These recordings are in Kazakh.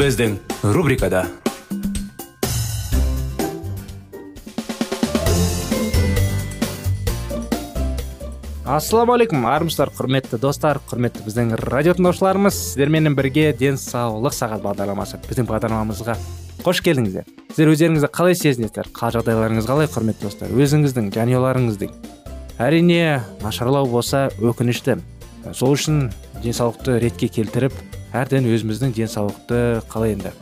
Біздің рубрикада ассалаумағалейкум армысыздар құрметті достар құрметті біздің радио тыңдаушыларымыз сіздерменен бірге денсаулық сағат бағдарламасы біздің бағдарламамызға қош келдіңіздер сіздер өздеріңізді қалай сезінесіздер қал жағдайларыңыз қалай құрметті достар өзіңіздің жанұяларыңыздың әрине нашарлау болса өкінішті сол үшін денсаулықты ретке келтіріп әрден өзіміздің денсаулықты қалай енді?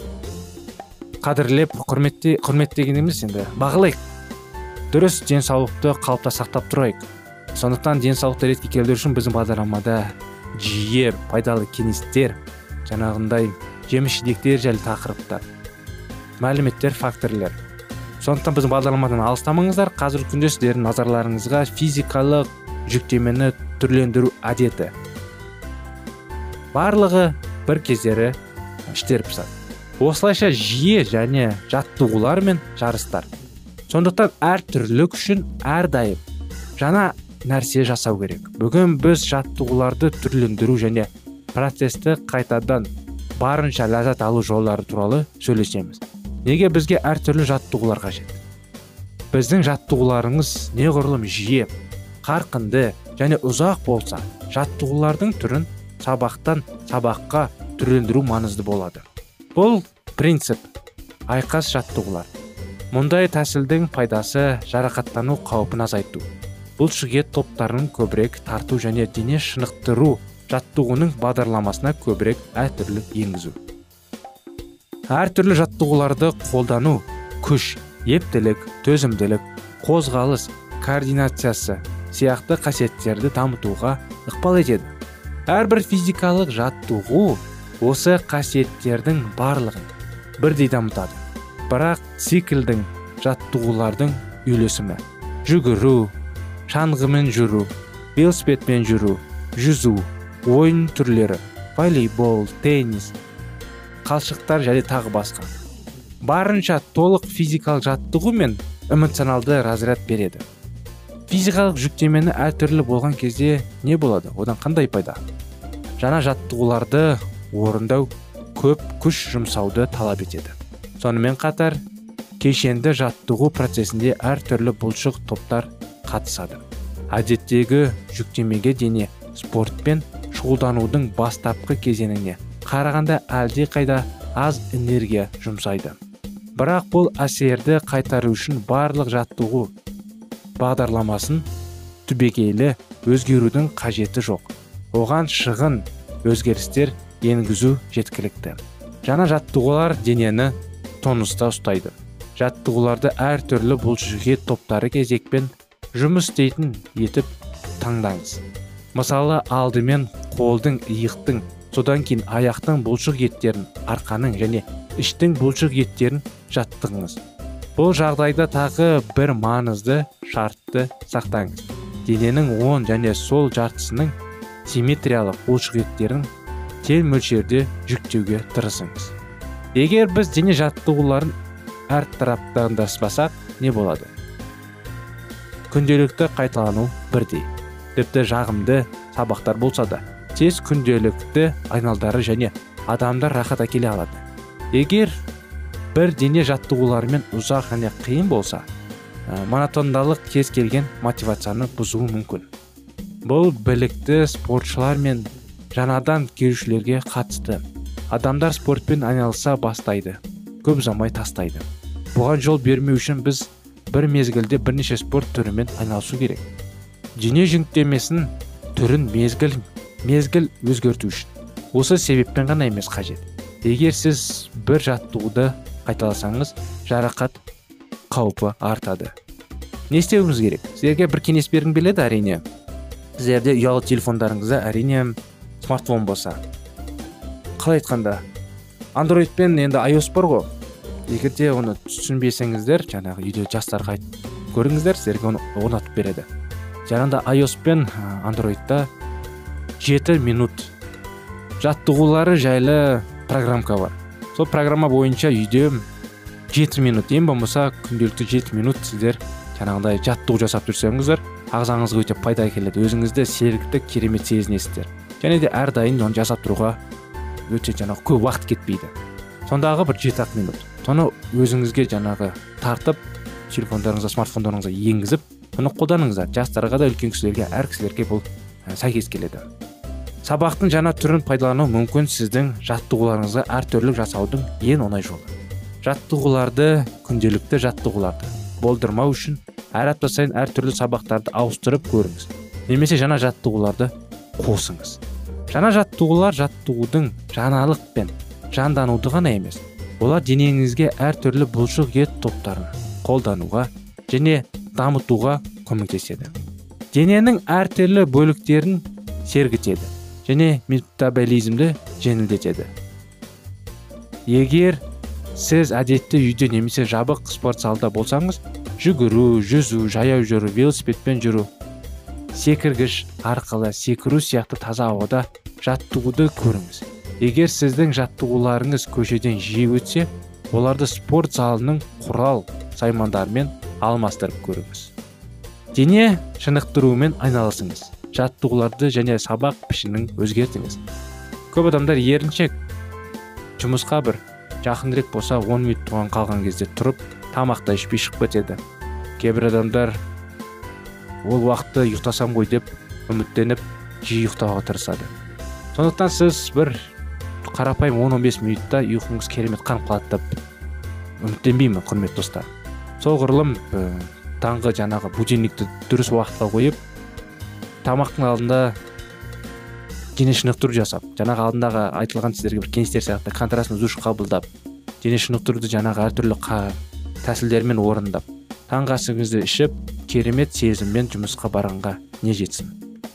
Қадірлеп құрметте құрметтеген емес енді. Бағалайық. Дұрыс денсаулықты қалыпта сақтап тұрайық. Сондықтан денсаулықты ретке келтіру үшін біздің бағдарламада жиі пайдалы кеңестер жаңағындай жеміс жидектер жайлы тақырыптар мәліметтер факторлер сондықтан біздің бағдарламадан алыстамаңыздар. Қазіргі күнде сіздердің назарларыңызға физикалық жүктемені түрлендіру әдеті. Барлығы бір кездері іштер пысады. Осылайша жиі және жаттығулар мен жарыстар. Сондықтан әр түрлік үшін әрдайым жаңа нәрсе жасау керек. Бүгін біз жаттығуларды түрлендіру және процесті қайтадан барынша ләззат алу жолдары туралы сөйлесеміз. Неге бізге әртүрлі жаттығулар қажет? Біздің жаттығуларыңыз неғұрлым жиі қарқынды және ұзақ болса жаттығулардың түрін сабақтан сабаққа түрлендіру маңызды болады. Бұл принцип айқас жаттығулар. Мұндай тәсілдің пайдасы жарақаттану қаупін азайту. Бұлшықет топтарын көбірек тарту және дене шынықтыру жаттығуының бағдарламасына көбірек әртүрлі енгізу. Әртүрлі жаттығуларды қолдану күш ептілік төзімділік қозғалыс координациясы сияқты қасиеттерді дамытуға ықпал етеді. Әрбір физикалық жаттығу осы қасиеттердің барлығын бірдей дамытады. Бірақ циклдің жаттығулардың үйлесімі. Жүгіру шаңғымен жүру велосипедпен жүру жүзу ойын түрлері волейбол теннис қалшықтар және тағы басқа. Барынша толық физикалық жаттығу мен эмоционалды разряд береді. Физикалық жүктемені әртүрлі болған кезде не болады? Одан қандай пайда? Жаңа жаттығуларды орындау көп күш жұмсауды талап етеді. Сонымен қатар кешенді жаттығу процесінде әртүрлі бұлшық топтар қатысады. Әдеттегі жүктемеге дене спортпен шұғылданудың бастапқы кезеңіне қарағанда әлде қайда аз энергия жұмсайды. Бірақ бұл әсерді қайтару үшін барлық жаттығу бағдарламасын түбегейлі өзгерудің қажеті жоқ. Оған шығын өзгерістер енгізу жеткілікті жаңа жаттығулар денені тонуста ұстайды жаттығуларды әртүрлі бұлшықет топтары кезекпен жұмыс істейтін етіп таңдаңыз мысалы алдымен қолдың иықтың содан кейін аяқтың бұлшық еттерін арқаның және іштің бұлшық еттерін жаттығыңыз бұл жағдайда тағы бір маңызды шартты сақтаңыз дененің оң және сол жартысының симметриялық бұлшық еттерін тең мөлшерде жүктеуге тырысыңыз. Егер біз дене жаттығуларын әртарапта не болады? Күнделікті қайталану бірдей. Тіпті жағымды сабақтар болса да тез күнделікті айналдары және адамдар рахат әкеле алады. Егер бір дене жаттығуларымен ұзақ және қиын болса ә, монотондалық кез келген мотивацияны бұзуы мүмкін. Бұл білікті спортшылар мен жаңадан келушілерге қатысты. Адамдар спортпен айналыса бастайды көп ұзамай тастайды. Бұған жол бермеу үшін біз бір мезгілде бірнеше спорт түрімен айналысу керек. Дене жүктемесін түрін мезгіл мезгіл өзгерту үшін. Осы себеппен ғана емес қажет. Егер сіз бір жаттығуды қайталасаңыз жарақат қаупі артады. Не істеуіміз керек? Сіздерге бір кеңес бергім келеді әрине. Сіздерде ұялы телефондарыңызда әрине смартфон болса. Қалай айтқанда андроид пен енді iOS бар ғой. Егер де оны түсінбесеңіздер жаңағы үйде жастарға айтып көріңіздер сіздерге оны орнатып береді. Жаңағыда iOS пен андроидта жеті минут жаттығулары жайлы программка бар. Сол программа бойынша үйде жеті минут ең болмаса күнделікті жеті минут сіздер жаңағыдай жаттығу жасап жүрсеңіздер ағзаңызға өте пайда әкеледі. Өзіңізді сергітіп керемет сезінесіздер. Және де әрдайым оны жасап тұруға өте жаңағы көп уақыт кетпейді. Сондағы бір жеті ақ минут. Соны өзіңізге жаңағы тартып телефондарыңызға смартфондарыңызға енгізіп соны қолданыңыздар. Жастарға да үлкен кісілерге әр кісілерге бұл сәйкес келеді. Сабақтың жаңа түрін пайдалану мүмкін сіздің жаттығуларыңызға әртүрлі жасаудың ең оңай жолы. Жаттығуларды күнделікті жаттығуларды болдырмау үшін әр апта сайын әртүрлі сабақтарды ауыстырып көріңіз. Немесе жаңа жаттығуларды қосыңыз. Жаңа жаттығулар жаттығудың жаңалық пен жандануды ғана емес олар денеңізге әртүрлі бұлшық ет топтарын қолдануға және дамытуға көмектеседі. Дененің әртүрлі бөліктерін сергітеді және метаболизмді жеңілдетеді. Егер сіз әдетті үйде немесе жабық спорт залда болсаңыз жүгіру жүзу жаяу жүру велосипедпен жүру секіргіш арқылы секіру сияқты таза ауада жаттығуды көріңіз. Егер сіздің жаттығуларыңыз көшеден жиі өтсе оларды спорт залының құрал саймандарымен алмастырып көріңіз. Дене шынықтырумен айналысыңыз. Жаттығуларды және сабақ пішінін өзгертіңіз. Көп адамдар еріншек жұмысқа бір жақынырек болса 10 минут тұрған қалған кезде тұрып тамақ ішпей шығып кетеді. Кейбір адамдар ол уақытты ұйықтасам ғой деп үміттеніп жиі ұйықтауға тырысады. Сондықтан сіз бір қарапайым 10-15 минутта ұйқыңыз керемет қанып қалады деп үміттенбеймін құрметті достар. Сол құрылым таңғы жаңағы будильникті дұрыс уақытқа қойып тамақтың алдында дене шынықтыру жасап жаңағы алдындағы айтылған сіздерге бір кеңестер сияқты контрастный душ қабылдап дене шынықтыруды жаңағы әртүрлі тәсілдермен орындап таңғы асыңызды ішіп керемет сезіммен жұмысқа барғанға не жетсін?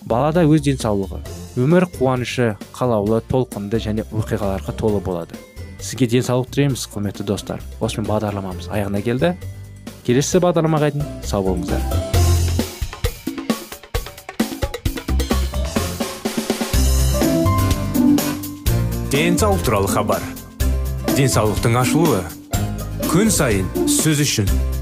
Балада өз денсаулығы өмір қуанышы қалаулы толқынды және оқиғаларға толы болады. Сізге денсаулық тілейміз құрметті достар. Осымен бағдарламамыз аяғына келді. Келесі бағдарламаға дейін сау болыңыздар. Денсаулық туралы хабар. Денсаулықтың ашылуы. Күн сайын сөз үшін.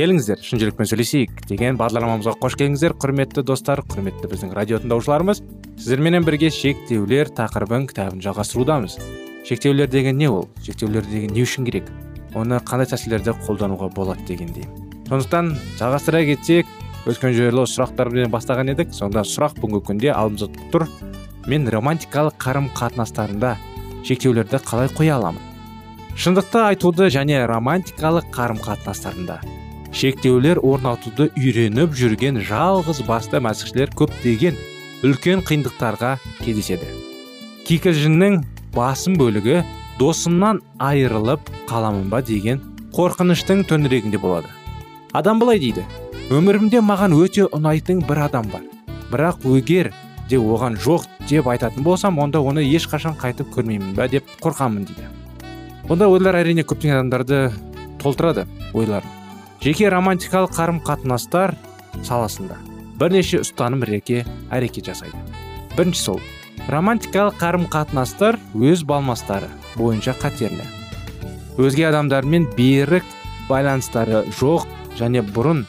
Келіңіздер. Шын жүрекпен сөйлесейік деген бағдарламамызға қош келдіңіздер құрметті достар құрметті біздің радио тыңдаушыларымыз. Сіздерменен бірге шектеулер тақырыбын кітабын жалғастырудамыз. Шектеулер деген не ол? Шектеулер деген не үшін керек? Оны қандай тәсілдерде қолдануға болады дегендей. Сондықтан жалғастыра кетсек өткен жолы сұрақтармен бастаған едік. Сонда сұрақ бүгінгі күнде алдымызда тұр. Мен романтикалық қарым қатынастарында шектеулерді қалай қоя аламын? Шындықты айтуды және романтикалық қарым қатынастарында шектеулер орнатуды үйреніп жүрген жалғыз басты мәсіхшілер көптеген үлкен қиындықтарға кездеседі. Кикілжіңнің басым бөлігі досымнан айырылып қаламын ба деген қорқыныштың төңірегінде болады. Адам былай дейді өмірімде маған өте ұнайтын бір адам бар. Бірақ егер де оған жоқ деп айтатын болсам онда оны ешқашан қайтып көрмеймін ба деп қорқамын дейді. Бұндай ойлар әрине көптеген адамдарды толтырады ойларын. Жеке романтикалық қарым қатынастар саласында бірнеше ұстаным реке әрекет жасайды. Бірінші сол романтикалық қарым қатынастар өз балмастары бойынша қатерлі. Өзге адамдармен берік байланыстары жоқ және бұрын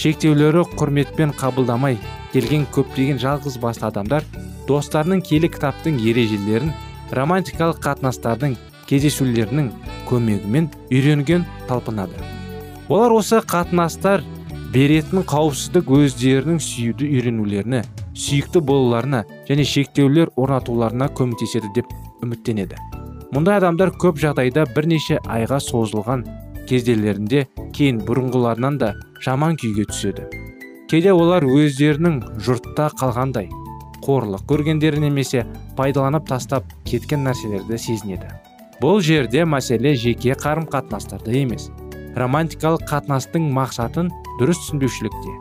шектеулері құрметпен қабылдамай келген көптеген жалғыз басты адамдар достарының келі кітаптың ережелерін романтикалық қатынастардың кездесулерінің көмегімен үйренген талпынады. Олар осы қатынастар беретін қауіпсіздік өздерінің сүюді үйренулеріне сүйікті болуларына және шектеулер орнатуларына көмектеседі деп үміттенеді. Мұндай адамдар көп жағдайда бірнеше айға созылған кезделерінде кейін бұрынғыларынан да жаман күйге түседі. Кейде олар өздерінің жұртта қалғандай қорлық көргендері немесе пайдаланып тастап кеткен нәрселерді сезінеді. Бұл жерде мәселе жеке қарым қатынастарда емес. Романтикалық қатынастың мақсатын дұрыс түсінбеушілікте.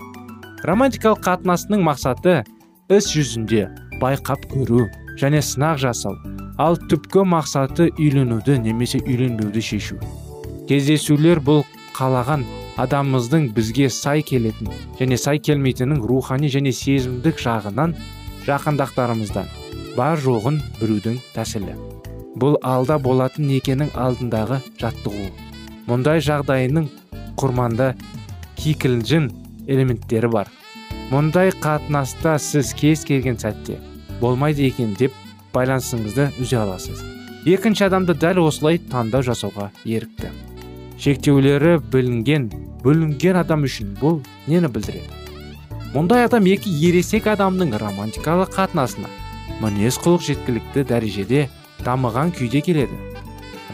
Романтикалық қатынастың мақсаты іс жүзінде байқап көру және сынақ жасау ал түпкі мақсаты үйленуді немесе үйленбеуді шешу. Кездесулер бұл қалаған адамымыздың бізге сай келетін және сай келмейтінін рухани және сезімдік жағынан жақындақтарымыздан бар жоғын бірудің тәсілі. Бұл алда болатын некенің алдындағы жаттығу. Мұндай жағдайының құрманда кикілжің элементтері бар. Мұндай қатынаста сіз кез келген сәтте болмайды екен деп байланысыңызды үзе аласыз. Екінші адамды дәл осылай таңдау жасауға ерікті. Шектеулері білінген бөлінген адам үшін бұл нені білдіреді? Мұндай адам екі ересек адамның романтикалық қатынасына мінез құлық жеткілікті дәрежеде дамыған күйде келеді.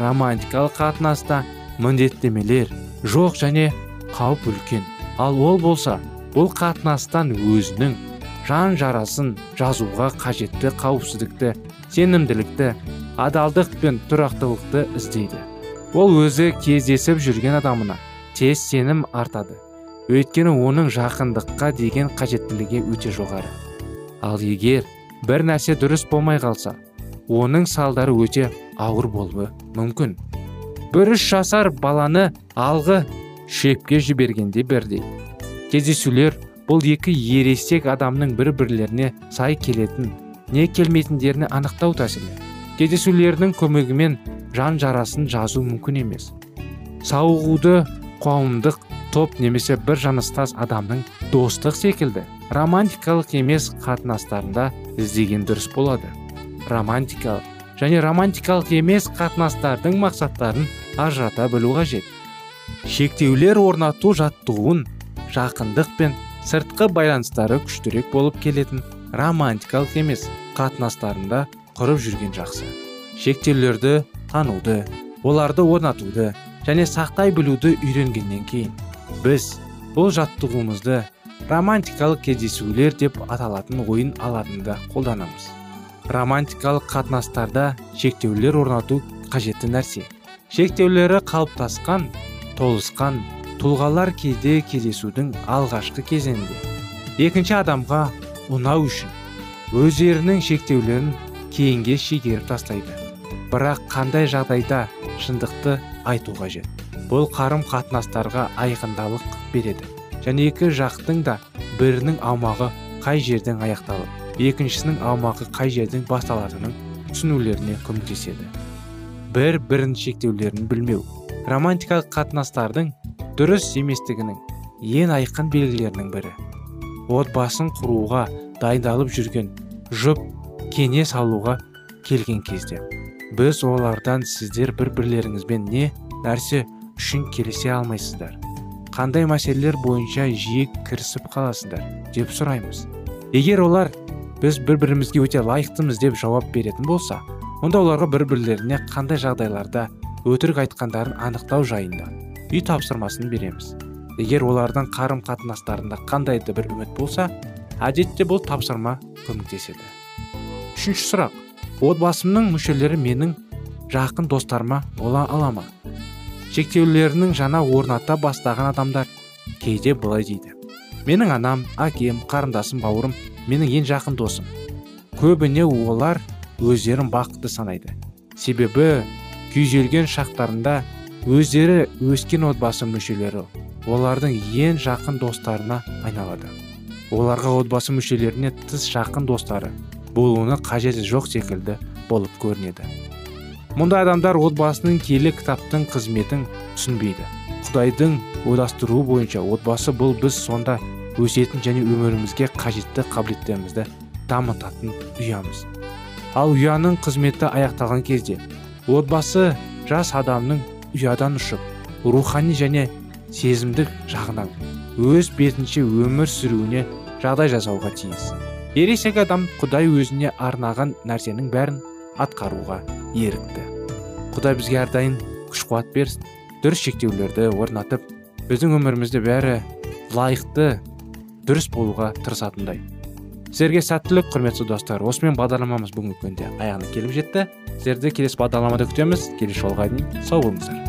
Романтикалық қатынаста міндеттемелер жоқ және қауіп үлкен. Ал ол болса бұл қатынастан өзінің жан жарасын жазуға қажетті қауіпсіздікті сенімділікті адалдық пен тұрақтылықты іздейді. Ол өзі кездесіп жүрген адамына тез сенім артады. Өйткені оның жақындыққа деген қажеттілігі өте жоғары. Ал егер бір нәрсе дұрыс болмай қалса оның салдары өте ауыр болуы мүмкін. Бір үш жасар баланы алғы шепке жібергенде бірдей. Кездесулер бұл екі ересек адамның бір бірлеріне сай келетін не келмейтіндеріне анықтау тәсілі. Кездесулердің көмегімен жан жарасын жазу мүмкін емес. Сауығуды қауымдық топ немесе бір жаныстас адамның достық секілді романтикалық емес қатынастарында іздеген дұрыс болады. Романтикалық және романтикалық емес қатынастардың мақсаттарын ажырата білу қажет. Шектеулер орнату жаттығуын жақындық пен сыртқы байланыстары күштірек болып келетін романтикалық емес қатынастарында құрып жүрген жақсы. Шектеулерді тануды оларды орнатуды және сақтай білуді үйренгеннен кейін біз бұл жаттығуымызды романтикалық кездесулер деп аталатын ойын алаңында қолданамыз. Романтикалық қатынастарда шектеулер орнату қажетті нәрсе. Шектеулері қалыптасқан толысқан тұлғалар кейде кездесудің алғашқы кезеңінде. Екінші адамға ұнау үшін өздерінің шектеулерін кейінге шегеріп тастайды. Бірақ қандай жағдайда шындықты айту қажет? Бұл қарым қатынастарға айқындалық береді. Және екі жақтың да бірінің аумағы қай жерден аяқталып екіншісінің аумағы қай жерден басталатынын түсінулеріне көмектеседі. Бір бірін шектеулерін білмеу романтикалық қатынастардың дұрыс еместігінің ең айқын белгілерінің бірі. Отбасын құруға дайындалып жүрген жұп кеңес алуға келген кезде біз олардан сіздер бір бірлеріңізбен не нәрсе үшін келісе алмайсыздар? Қандай мәселелер бойынша жиі кірісіп қаласыздар? деп сұраймыз. Егер олар біз бір бірімізге өте лайықтымыз деп жауап беретін болса онда оларға бір бірлеріне қандай жағдайларда өтірік айтқандарын анықтау жайында үй тапсырмасын береміз. Егер олардың қарым қатынастарында қандай да бір үміт болса әдетте бұл тапсырма көмектеседі. Үшінші сұрақ. Отбасымның мүшелері менің жақын достарыма бола ала ма? Шектеулерінің жаңа орната бастаған адамдар кейде былай дейді. Менің анам әкем қарындасым бауырым менің ең жақын досым. Көбіне олар өздерін бақытты санайды. Себебі күйзелген шақтарында өздері өскен отбасы мүшелері олардың ең жақын достарына айналады. Оларға отбасы мүшелеріне тыс жақын достары болуына қажеті жоқ секілді болып көрінеді. Мұндай адамдар отбасының киелі кітаптың қызметін түсінбейді. Құдайдың ойластыруы бойынша отбасы бұл біз сонда өсетін және өмірімізге қажетті қабілеттерімізді дамытатын ұямыз. Ал ұяның қызметі аяқталған кезде отбасы жас адамның ұядан ұшып рухани және сезімдік жағынан өз бетінше өмір сүруіне жағдай жасауға тиіс. Ересек адам құдай өзіне арнаған нәрсенің бәрін атқаруға ерікті. Құдай бізге әрдайым күш қуат берсін. Дұрыс шектеулерді орнатып біздің өмірімізде бәрі лайықты дұрыс болуға тырысатындай. Сіздерге сәттілік құрметті достар. Осымен бағдарламамыз бүгінгі күнде аяғына келіп жетті. Сіздерді келесі бағдарламада күтеміз. Келесі жолға дейін сау болыңыздар.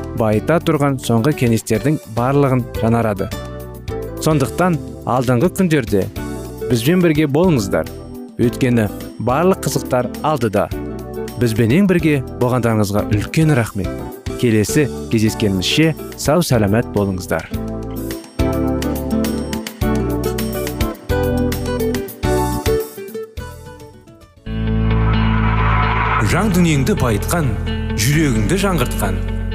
байыта тұрған соңғы кеңестердің барлығын жанарады. сондықтан алдыңғы күндерде бізбен бірге болыңыздар. Өйткені барлық қызықтар алдыда. Бізбенен бірге болғандарыңызға үлкен рахмет. Келесі кездескенімізше сау сәлемет болыңыздар. Жан дүниеңді байытқан жүрегіңді жаңғыртқан.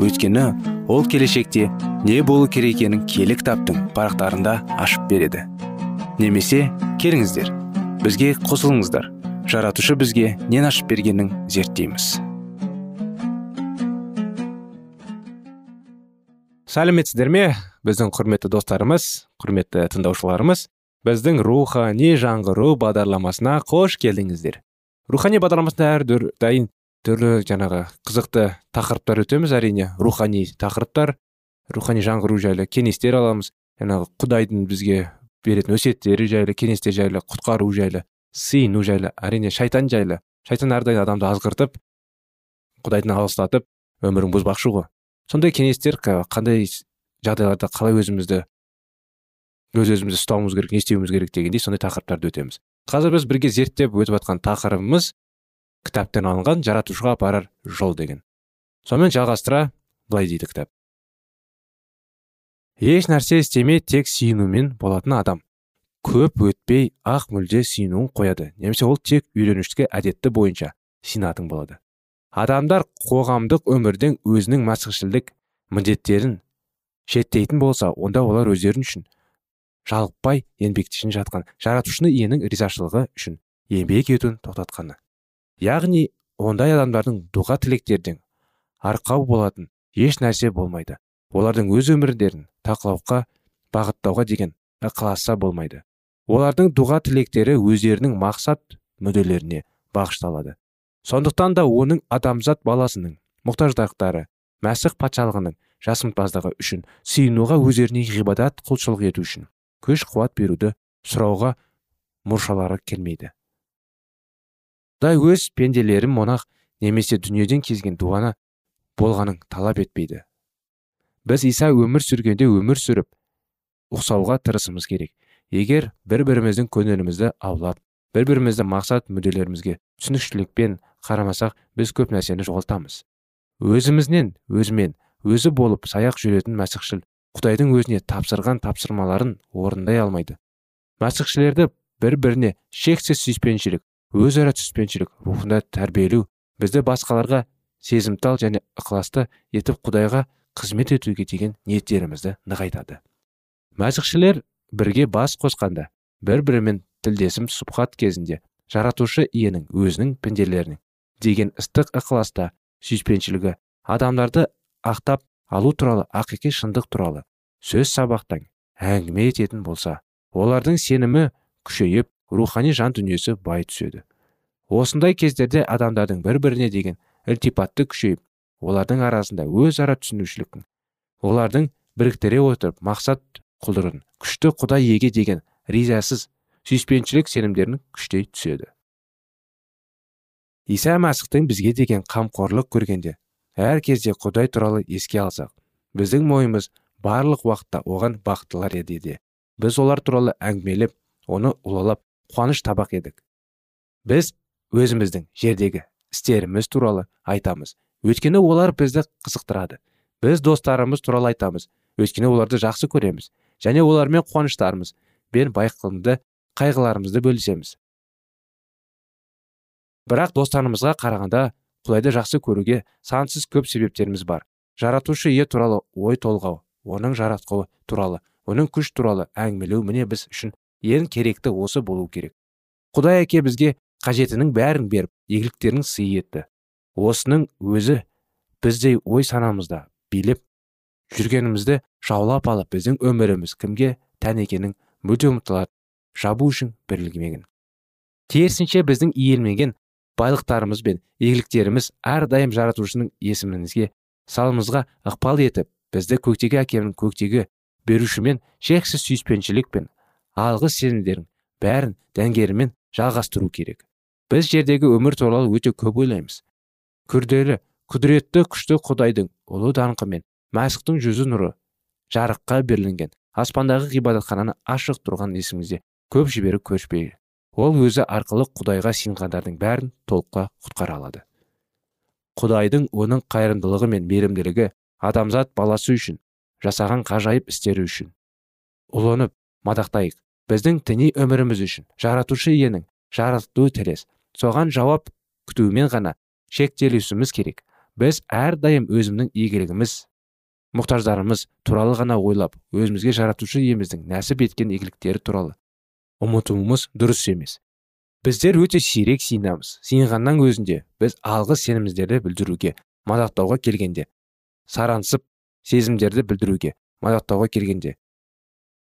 Өйткені ол келешекте не болу керек екенін кітаптың парақтарында ашып береді. Немесе келіңіздер бізге қосылыңыздар. Жаратушы бізге нен ашып бергенін зерттейміз. Сәлеметсіздер ме? Біздің құрметті достарымыз құрметті тыңдаушыларымыз біздің рухани жаңғыру бағдарламасына қош келдіңіздер. Рухани бағдарламасында әр дайын түрлі жаңағы қызықты тақырыптар өтеміз әрине. Рухани тақырыптар рухани жаңғыру жайлы кеңестер аламыз. Жаңағы құдайдың бізге беретін өсиеттері жайлы кеңестер жайлы құтқару жайлы сыйыну жайлы әрине шайтан жайлы. Шайтан әрдайым адамды азғыртып құдайдан алыстатып өмірін бұзбақшы ғой. Сондай кеңестер қандай жағдайларда қалай өзімізді өз өзімізді ұстауымыз керек не істеуіміз керек дегендей сондай тақырыптарды өтеміз. Қазір біз бірге зерттеп өтіп жатқан тақырыбымыз кітаптан алынған жаратушыға апарар жол деген. Сонымен жалғастыра былай дейді кітап. Еш нәрсе істемей тек сүйінумен болатын адам. Көп өтпей ақ мүлде сүйінуін қояды. Немесе ол тек үйренішті әдетті бойынша синатын болады. Адамдар қоғамдық өмірдің өзінің мәсіхшілдік міндеттерін шеттейтін болса онда олар өздерін үшін жалықпай еңбектешін жатқан жаратушыны иенің ризашылығы үшін еңбек етуін тоқтатқаны яғни ондай адамдардың дұға тілектердің арқау болатын еш нәрсе болмайды. Олардың өз өмірлерін тақылауға бағыттауға деген ықыласа болмайды. Олардың дұға тілектері өздерінің мақсат мүдделеріне бағышталады. Сондықтан да оның адамзат баласының мұқтаждықтары мәсіх патшалығының жасымпаздығы үшін сыйынуға өздеріне ғибадат құлшылық ету үшін күш қуат беруді сұрауға мұршалары келмейді. Құдай өз пенделерін монақ немесе дүниеден кезген дуана болғанын талап етпейді. Біз иса өмір сүргенде өмір сүріп ұқсауға тырысымыз керек. Егер бір біріміздің көңілімізді аулап бір бірімізді мақсат мүдделерімізге түсінікшілікпен қарамасақ біз көп нәрсені жоғалтамыз. Өзімізден өзімен өзі болып саяқ жүретін мәсіхшіл құдайдың өзіне тапсырған тапсырмаларын орындай алмайды. Мәсіхшілерді бір біріне шексіз сүйіспеншілік өзара түспеншілік рухында тәрбиелеу бізді басқаларға сезімтал және ықыласты етіп құдайға қызмет етуге деген ниеттерімізді нығайтады. Мәсіхшілер бірге бас қосқанда бір бірімен тілдесім сұхбат кезінде жаратушы иенің өзінің пенделерінің деген ыстық ықыласта сүйіспеншілігі адамдарды ақтап алу туралы ақиқи шындық туралы сөз сабақтан әңгіме ететін болса олардың сенімі күшейіп рухани жан дүниесі бай түседі. Осындай кездерде адамдардың бір біріне деген ілтипатты күшейіп олардың арасында өзара түсінушіліктің олардың біріктіре отырып мақсат құлдырын күшті құдай еге деген ризасыз сүйіспеншілік сенімдерін күштей түседі. Иса мәсіхтің бізге деген қамқорлық көргенде әр кезде құдай туралы еске алсақ біздің мойымыз барлық уақытта оған бақыттылар еді де біз олар туралы әңгімелеп оны ұлалап қуаныш табақ едік. Біз өзіміздің жердегі істеріміз туралы айтамыз. Өйткені олар бізді қызықтырады. Біз достарымыз туралы айтамыз. Өйткені оларды жақсы көреміз. Және олармен қуаныштарымыз бен байқымды қайғыларымызды бөлісеміз. Бірақ достарымызға қарағанда құдайды жақсы көруге сансыз көп себептеріміз бар. Жаратушы ие туралы ой толғау оның жаратқуы туралы оның күш туралы әңгімелеу міне біз үшін ең керекті осы болу керек. Құдай әке бізге қажетінің бәрін беріп игіліктерін сый етті. Осының өзі біздей ой санамызда билеп жүргенімізді жаулап алып біздің өміріміз кімге тән екенін мүлде ұмытылады жабу үшін берілмеген. Керісінше біздің иелмеген байлықтарымыз бен игіліктеріміз әрдайым жаратушының есіміңізге салымызға ықпал етіп бізді көктегі әкемнің көктегі берушімен шексіз сүйіспеншілік пен алғыс сезімдерін бәрін дәнгерімен жалғастыру керек. Біз жердегі өмір туралы өте көп ойлаймыз. Күрделі құдіретті күшті құдайдың ұлы даңқы мен мәсіхтің жүзі нұры жарыққа берілген аспандағы ғибадатхананы ашық тұрған есімізде көп жіберіп көшпей ол өзі арқылы құдайға сенғандардың бәрін толыққа құтқара алады. Құдайдың оның қайырымдылығы мен мейірімділігі адамзат баласы үшін жасаған ғажайып істері үшін. Ұлынып мадақтайық. Біздің діни өміріміз үшін. Жаратушы иенің жарату тілес соған жауап күтумен ғана шектелісіміз керек. Біз әрдайым өзімнің игілігіміз мұқтаждарымыз туралы ғана ойлап өзімізге жаратушы иеміздің нәсіп еткен игіліктері туралы ұмытуымыз дұрыс емес. Біздер өте сирек сиынамыз. Сиынғаннан өзінде біз алғыс сеніміздерді білдіруге мадақтауға келгенде сарансып сезімдерді білдіруге мадақтауға келгенде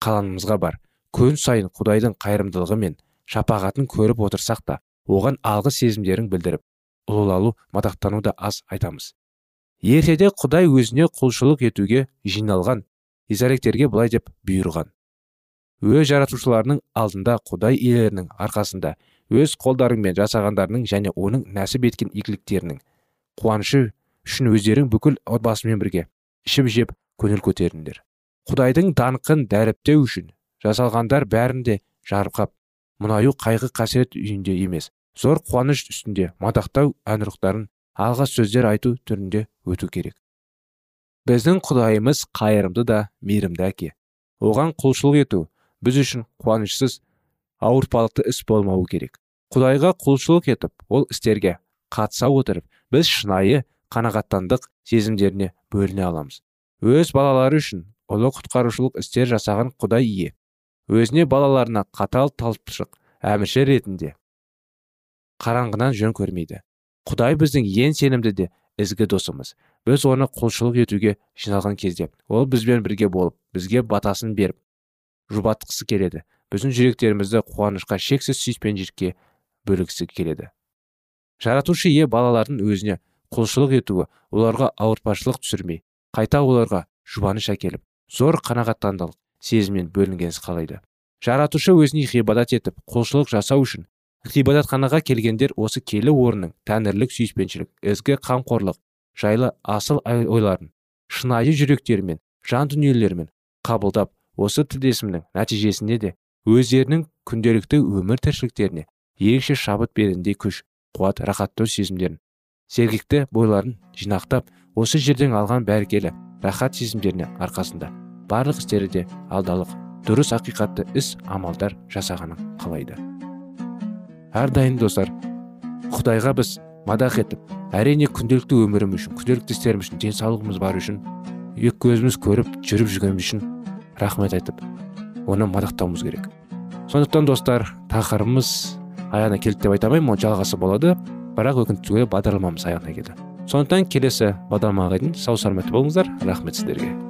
қаланымызға бар. Күн сайын құдайдың қайырымдылығы мен шапағатын көріп отырсақ та оған алғыс сезімдерін білдіріп ұлылалу мадақтану да аз айтамыз. Ертеде құдай өзіне құлшылық етуге жиналған израильдерге былай деп бұйырған. Өз жаратушыларының алдында құдай иелерінің арқасында өз қолдарыңмен жасағандарының және оның нәсіп еткен игіліктерінің қуанышы үшін өздерің бүкіл отбасымен бірге ішіп жеп көңіл көтеріңдер. Құдайдың даңқын дәріптеу үшін жасалғандар бәрінде жарқап мұнаю қайғы қасірет үйінде емес зор қуаныш үстінде мадақтау әнұрықтарын алға сөздер айту түрінде өту керек. Біздің құдайымыз қайырымды да мейірімді әке. Оған құлшылық ету біз үшін қуанышсыз ауыртпалықты іс болмауы керек. Құдайға құлшылық етіп ол істерге қатыса отырып біз шынайы қанағаттандық сезімдеріне бөліне аламыз. Өз балалары үшін ұлы құтқарушылық істер жасаған құдай ие. Өзіне балаларына қатал талпшық әмірші ретінде қараңғынан жөн көрмейді. Құдай біздің ең сенімді де ізгі досымыз. Біз оны құлшылық етуге жиналған кезде ол бізбен бірге болып бізге батасын беріп жұбатқысы келеді. Біздің жүректерімізді қуанышқа шексіз сүйіспеншілікке бөлгісі келеді. Жаратушы ие балалардың өзіне құлшылық етуі оларға ауыртпашылық түсірмей қайта оларға жұбаныш әкеліп зор қанағаттандылық сезіммен бөлінгенсіз қалайды. Жаратушы өзіне ғибадат етіп құлшылық жасау үшін ғибадатханаға келгендер осы келі орынның тәңірлік сүйіспеншілік ізгі қамқорлық жайлы асыл ойларын шынайы жүректерімен жан дүниелерімен қабылдап осы тілдесімнің нәтижесінде де өздерінің күнделікті өмір тіршіліктеріне ерекше шабыт беріндей күш қуат рахаттау сезімдерін сергекті бойларын жинақтап осы жерден алған бәркелі рахат сезімдеріне арқасында. Барлық істері де алдалық дұрыс ақиқатты іс амалдар жасағанын қалайды. Әрдайым достар құдайға біз мадақ етіп әрине күнделікті өміріміз үшін күнделікті істеріміз үшін денсаулығымыз бар үшін екі көзіміз көріп жүріп жүргеніміз үшін рахмет айтып оны мадақтауымыз керек. Сондықтан достар тақырыбымыз аяғына келді деп айта алмаймын ол жалғасы болады бірақ өкінішке бағдарламамыз аяғына келді. Сондықтан келесі бағдарламаға дейін сау саламатты болыңыздар. Рахмет сіздерге.